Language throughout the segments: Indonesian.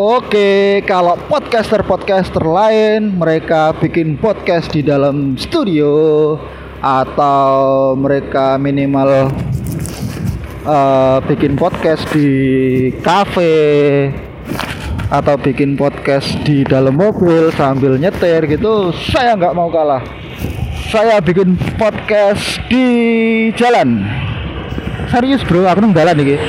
Oke, kalau podcaster-podcaster lain mereka bikin podcast di dalam studio atau mereka minimal uh, bikin podcast di cafe atau bikin podcast di dalam mobil sambil nyetir gitu, saya nggak mau kalah. Saya bikin podcast di jalan. Serius bro, aku nang jalan nih.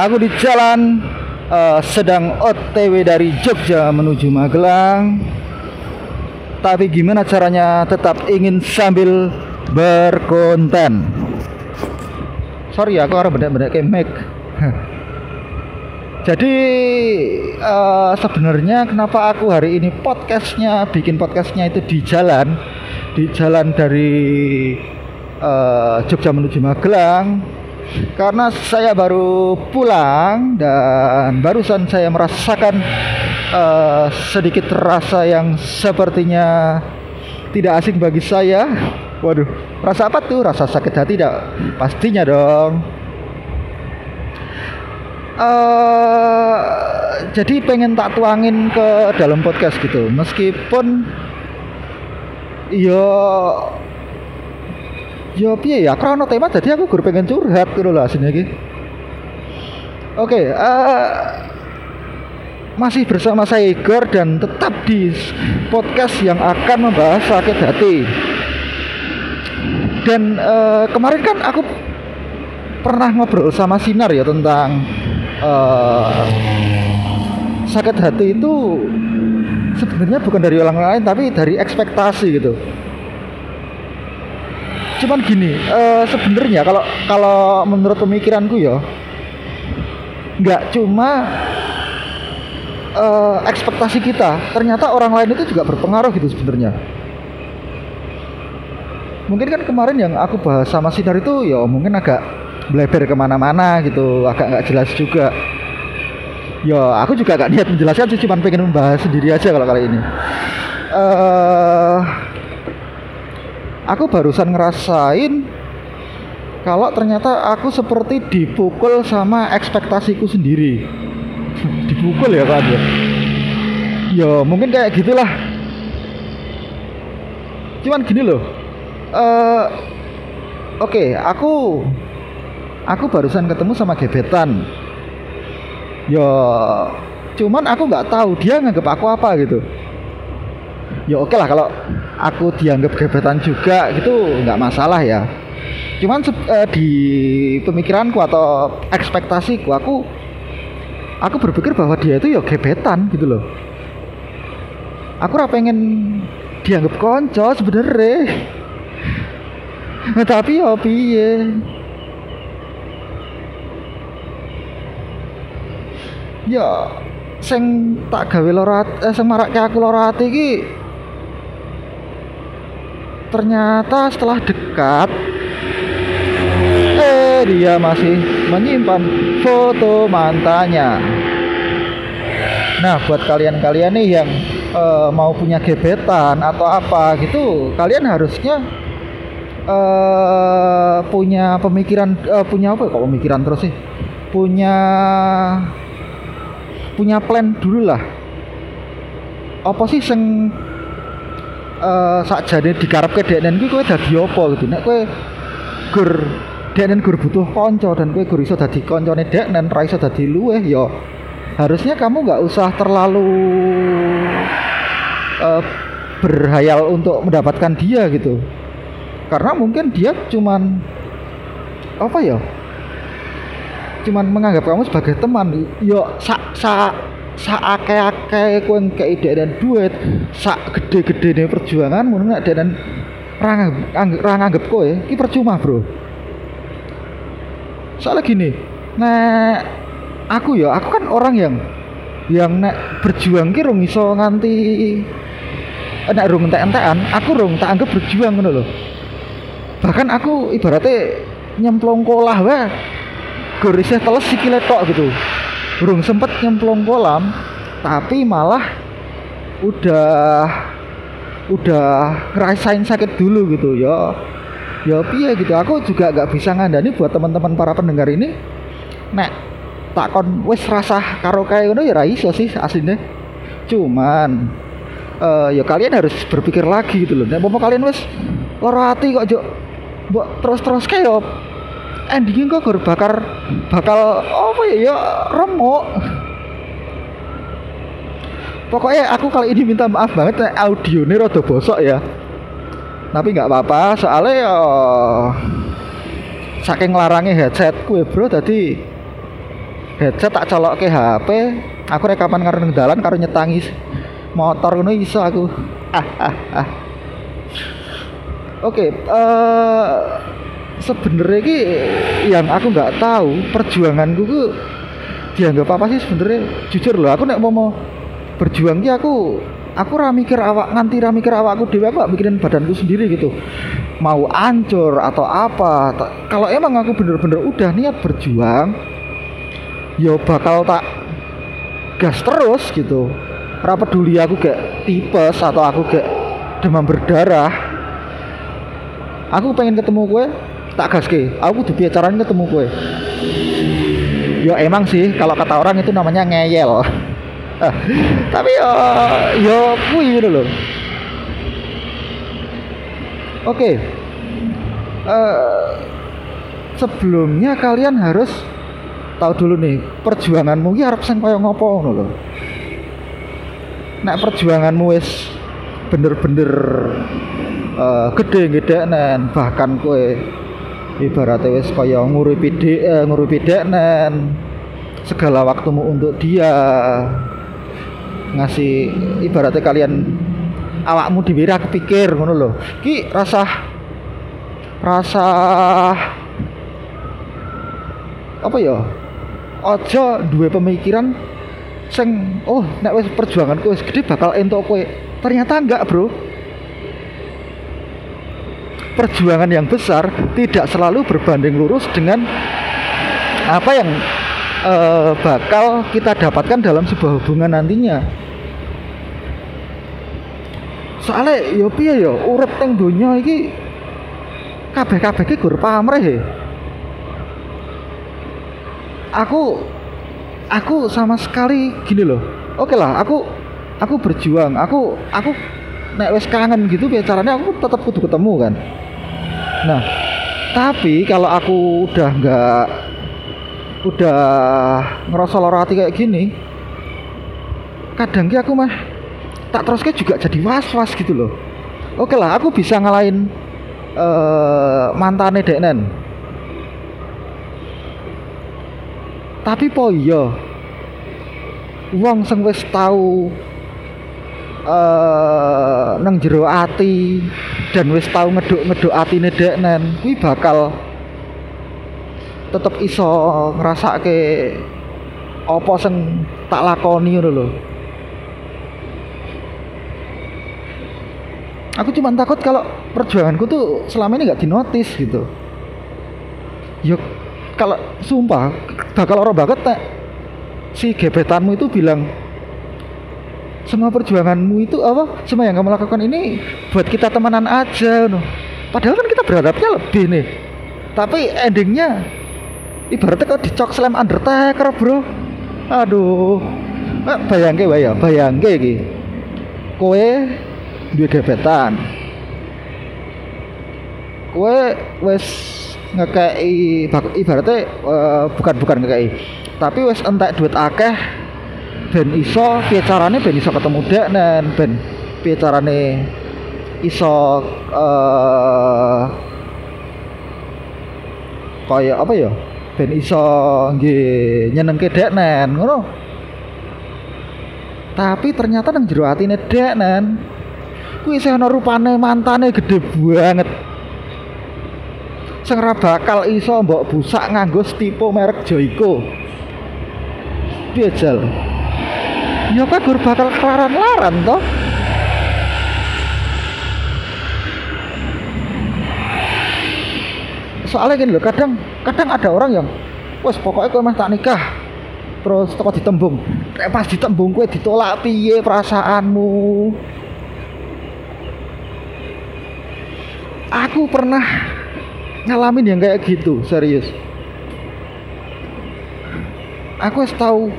Aku di jalan uh, sedang OTW dari Jogja menuju Magelang. Tapi gimana caranya tetap ingin sambil berkonten? Sorry aku orang benar-benar kayak. Jadi uh, sebenarnya kenapa aku hari ini podcastnya bikin podcastnya itu di jalan, di jalan dari uh, Jogja menuju Magelang karena saya baru pulang dan barusan saya merasakan uh, sedikit rasa yang sepertinya tidak asing bagi saya. Waduh, rasa apa tuh? Rasa sakit hati tidak? Pastinya dong. Uh, jadi pengen tak tuangin ke dalam podcast gitu, meskipun yo Yo piye ya? Krono tema jadi aku guru pengen curhat gitu sini lagi. Oke, okay, uh, eh, masih bersama saya Igor dan tetap di podcast yang akan membahas sakit hati. Dan uh, kemarin kan aku pernah ngobrol sama Sinar ya tentang uh, sakit hati itu sebenarnya bukan dari orang lain tapi dari ekspektasi gitu cuman gini uh, sebenarnya kalau kalau menurut pemikiranku ya nggak cuma uh, ekspektasi kita ternyata orang lain itu juga berpengaruh gitu sebenarnya. Mungkin kan kemarin yang aku bahas sama Sinar itu ya mungkin agak beleber ke mana-mana gitu agak nggak jelas juga. Ya aku juga gak niat menjelaskan sih cuma pengen membahas sendiri aja kalau kali ini. Uh, aku barusan ngerasain kalau ternyata aku seperti dipukul sama ekspektasiku sendiri. Dipukul ya kan ya? Ya mungkin kayak gitulah. Cuman gini loh uh, oke okay, aku aku barusan ketemu sama gebetan. Ya cuman aku nggak tahu dia nganggap aku apa gitu ya oke okay lah kalau aku dianggap gebetan juga gitu nggak masalah ya. Cuman uh, di pemikiranku atau ekspektasiku aku aku berpikir bahwa dia itu ya gebetan gitu loh. Aku ora pengen dianggap konco sebenarnya. Tapi ya piye? Ya sing tak gawe lorat eh sing marake aku lorat ternyata setelah dekat eh dia masih menyimpan foto mantannya. Nah buat kalian-kalian nih yang uh, mau punya gebetan atau apa gitu kalian harusnya uh, punya pemikiran uh, punya apa kok pemikiran terus sih? Punya punya plan dulu lah. Apa sih sing uh, sakjane dikarepke deknen kuwi kowe dadi apa gitu. Nek kowe gur deknen gur butuh konco dan kowe gur iso dadi koncone deknen ra iso dadi luweh ya harusnya kamu nggak usah terlalu uh, berhayal untuk mendapatkan dia gitu. Karena mungkin dia cuman apa ya? Cuman menganggap kamu sebagai teman. Yo sak sak sak akeh-akeh kowe ide dan duit sak gede-gede nih perjuangan mun nek dan rang rang anggap kowe iki percuma bro. Soalnya gini nah aku ya aku kan orang yang yang nek berjuang ki rung iso nganti nek rung entek-entekan aku rung tak anggap berjuang ngono loh bahkan aku ibaratnya nyemplung kolah wae gur isih teles sikile tok gitu belum sempet nyemplung kolam tapi malah udah udah ngerasain sakit dulu gitu ya. Ya piye gitu. Aku juga gak bisa ngandani buat teman-teman para pendengar ini. Nek tak kon wis rasah karo kae ngono ya ra iso sih aslinya cuman uh, ya kalian harus berpikir lagi gitu loh. Nek mau kalian wis lara hati kok jo mbok terus-terus kayak endingnya kok gur bakar bakal apa ya ya remuk. Pokoknya aku kali ini minta maaf banget audio ini rada bosok ya. Tapi nggak apa-apa soalnya ya saking larangnya headsetku ya bro tadi headset tak colok ke HP aku rekaman karo ning dalan karo nyetangi motor ngono iso aku. Ah ah ah oke okay, uh, eh, sebenarnya ki yang aku nggak tahu perjuanganku tuh dianggap apa sih sebenarnya? Jujur loh aku nek mau mau berjuang ki aku aku ra mikir awak nganti ra mikir awakku dhewe aku mikirin badanku sendiri gitu. Mau ancur atau apa kalau emang aku bener-bener udah niat berjuang ya bakal tak gas terus gitu. Ra peduli aku gak tipes atau aku gak demam berdarah. Aku pengen ketemu gue tak gas ke aku tuh caranya ketemu gue ya emang sih kalau kata orang itu namanya ngeyel. Tapi ya ya kui gitu loh oke. Eh, sebelumnya kalian harus tahu dulu nih perjuanganmu ini harap sing kaya ngopo ngono lho. Nek perjuanganmu wis bener-bener uh, gede nen bahkan kue ibaratnya wis kaya nguripi dek uh, nguripi nen. Segala waktumu untuk dia. Ngasih ibaratnya kalian awakmu dibira kepikir ngono lho. Ki rasa rasa apa ya? Aja dua pemikiran sing oh nek wis perjuanganku wis gede bakal entuk kowe. Ternyata enggak bro perjuangan yang besar tidak selalu berbanding lurus dengan apa yang uh, bakal kita dapatkan dalam sebuah hubungan nantinya. Soalnya yo piye yo urip teng donya iki kabeh-kabeh iki gur pamrih aku aku sama sekali gini loh. Oke lah aku aku berjuang aku aku nek wes kangen gitu caranya aku tetap kudu ketemu kan? Nah tapi kalau aku udah nggak udah ngerasa lara hati kayak gini kadang aku mah tak terus juga jadi was was gitu loh. Oke lah aku bisa ngalahin uh, mantane deknen tapi po iya wong sing wis tau uh, nang jero ati dan wis tau ngeduk-ngeduk atine deknen kuwi bakal tetep iso ngrasake apa sing tak lakoni ngono lho. Aku cuma takut kalau perjuanganku tuh selama ini nggak dinotis gitu. Yuk kalau sumpah bakal orang banget tak si gebetanmu itu bilang semua perjuanganmu itu apa? Semua yang kamu lakukan ini buat kita temenan aja no. padahal kan kita berharapnya lebih nih. Tapi endingnya ibaratnya kok dicok slam undertaker bro. Aduh. Nah, bayangke ya? Bayangke iki. Kowe dua gebetan. Kowe wes ngekei ibaratnya uh, bukan bukan ngekei tapi wes entek duit akeh ben iso piye carane ben iso ketemu dek nen? Ben piye carane iso uh, kaya apa ya? Ben iso nggih dek nen ngono. Tapi ternyata nang jero atine dek nen kuwi isih ana rupane mantane gede banget. Sing bakal iso mbok busak nganggo stipo merek Joyko piye jal ya gur bakal kelaran-laran toh? Soalnya gini loh kadang kadang ada orang yang wes pokoknya kau mas tak nikah terus toko ditembung. Pas ditembung kue ditolak piye perasaanmu? Aku pernah ngalamin yang kayak gitu serius. Aku tahu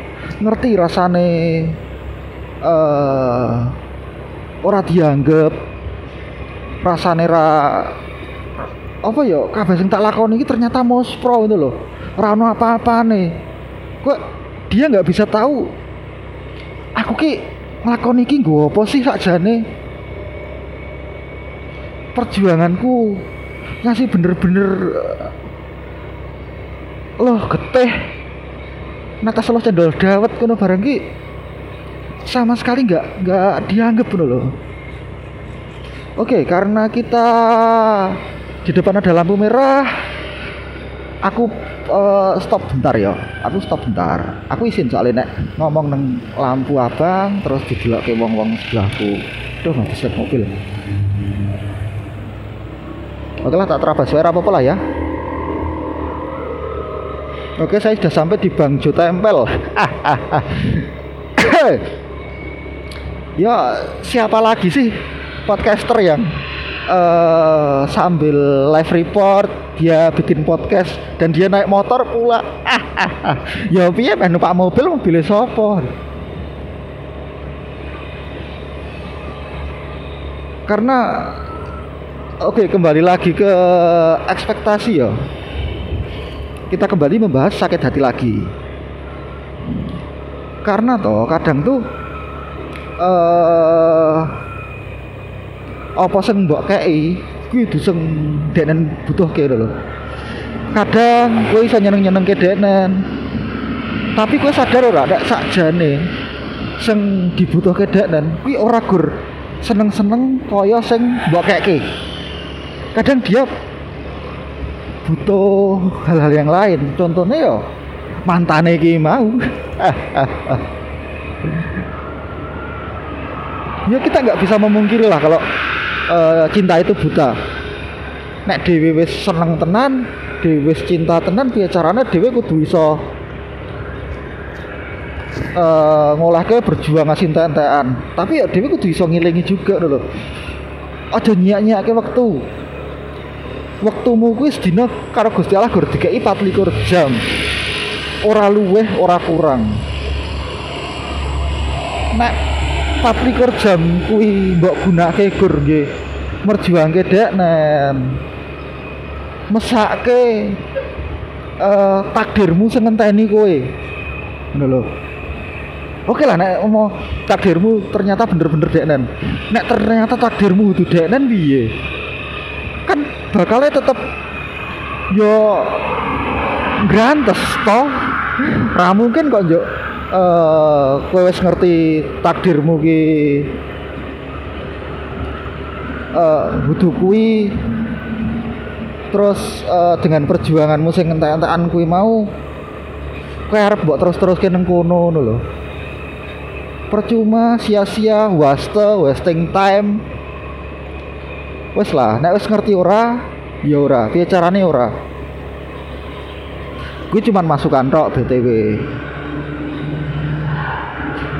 ngerti rasane uh, ora dianggap rasane ra apa ya kabeh sing tak lakoni iki ternyata mospro itu loh ora ono apa nih kok dia nggak bisa tahu? Aku ki nglakoni iki nggo apa sih sakjane? Perjuanganku ngasih bener-bener loh geteh nata selo cendol dawet kono barang ki sama sekali nggak nggak dianggap loh. Oke karena kita di depan ada lampu merah aku uh, stop bentar ya. Aku stop bentar. Aku izin soalnya nek ngomong neng lampu abang terus didelok ke wong-wong sebelahku. Tuh nggak bisa mobil. Oke lah tak terabas suara apa, lah ya. Oke, saya sudah sampai di Bang Jo Tempel. ya, siapa lagi sih podcaster yang uh, sambil live report dia bikin podcast dan dia naik motor pula? Ya piye meh numpak mobil mobil sopo karena oke okay, kembali lagi ke ekspektasi ya. Kita kembali membahas sakit hati lagi. Karena toh kadang tuh uh, apa sing mbok kei kuwi duseng denen butuh kira lho kadang kowe iso nyeneng-nyeneng ke denen tapi kowe sadar ora nek sakjane sing dibutuhke denen kuwi ora gur seneng-seneng kaya sing mbok keke kadang dia butuh hal-hal yang lain. Contohnya ya mantane iki mau ya kita nggak bisa memungkiri lah kalau uh, cinta itu buta. Nek dewi wis seneng tenan dewi wis cinta tenan piye carane dewi kudu iso uh, ngolahke berjuang ngasih entean tapi ya dewi kudu iso ngilingi juga lho aja nyiak-nyiake waktu waktumu kuwi sedina karo Gusti Allah gur dikai 24 jam. Ora luweh ora kurang. Nek 24 jam kuwi mbok gunake gur nggih merjuangke deknen mesake uh, takdirmu sing ngenteni kowe ngono lho Oke lah nek mau takdirmu ternyata bener-bener deknen. Nek ternyata takdirmu itu deknen piye? Kan bakalnya tetep yo grantes toh. Ra mungkin kok njuk uh, kowe wis ngerti takdirmu ki. Uh, kuwi. Terus uh, dengan perjuanganmu sing entek-entekan kuwi mau kowe arep mbok terus-terus ke nang kono ngono lho. Percuma sia-sia waste wasting time. Wes lah nek wis ngerti ora ya ora. Piye carane ora? Gue cuman masukan tok BTW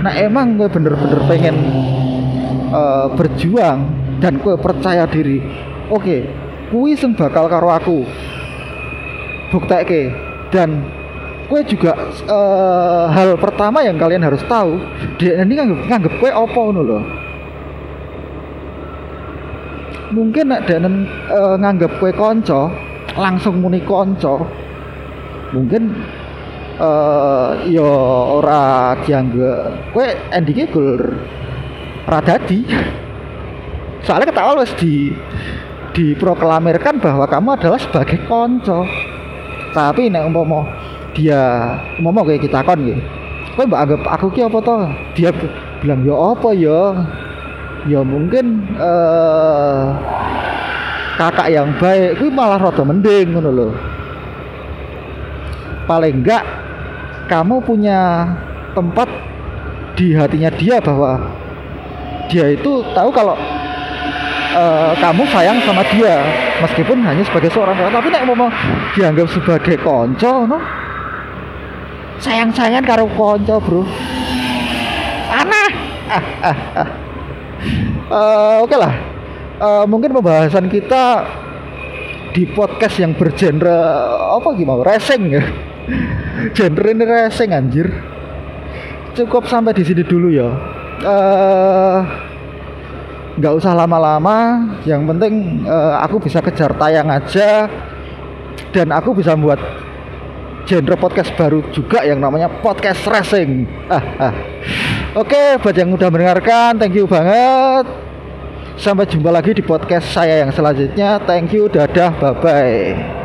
nah emang gue bener-bener pengen uh, berjuang dan gue percaya diri. Oke okay, kui sing bakal karo aku. Ke dan gue juga uh, hal pertama yang kalian harus tahu dia ini nganggep nganggep kue opo loh mungkin nek dan uh, nganggep kue konco langsung muni konco mungkin uh, yo ora dianggap kowe endingnya gol radadi. Soalnya ketawa wis di diproklamirkan bahwa kamu adalah sebagai konco. Tapi nek umpama dia umpama kayak kita kon gitu kowe mbak anggap aku ki apa toh? Dia bilang ya apa ya? Ya mungkin uh, kakak yang baik kuwi malah rada mending ngono paling enggak kamu punya tempat di hatinya dia bahwa dia itu tahu kalau uh, kamu sayang sama dia meskipun hanya sebagai seorang tapi nek mau dianggap sebagai konco no? Sayang-sayangan karo konco bro. Aneh. Uh, oke okay lah. Uh, mungkin pembahasan kita di podcast yang bergenre apa gimana? Racing ya genre ini racing anjir. Cukup sampai di sini dulu ya. Eh nggak usah lama-lama. Yang penting eh, aku bisa kejar tayang aja. Dan aku bisa buat genre podcast baru juga yang namanya podcast racing. Ah, ah. oke buat yang udah mendengarkan thank you banget. Sampai jumpa lagi di podcast saya yang selanjutnya. Thank you dadah bye bye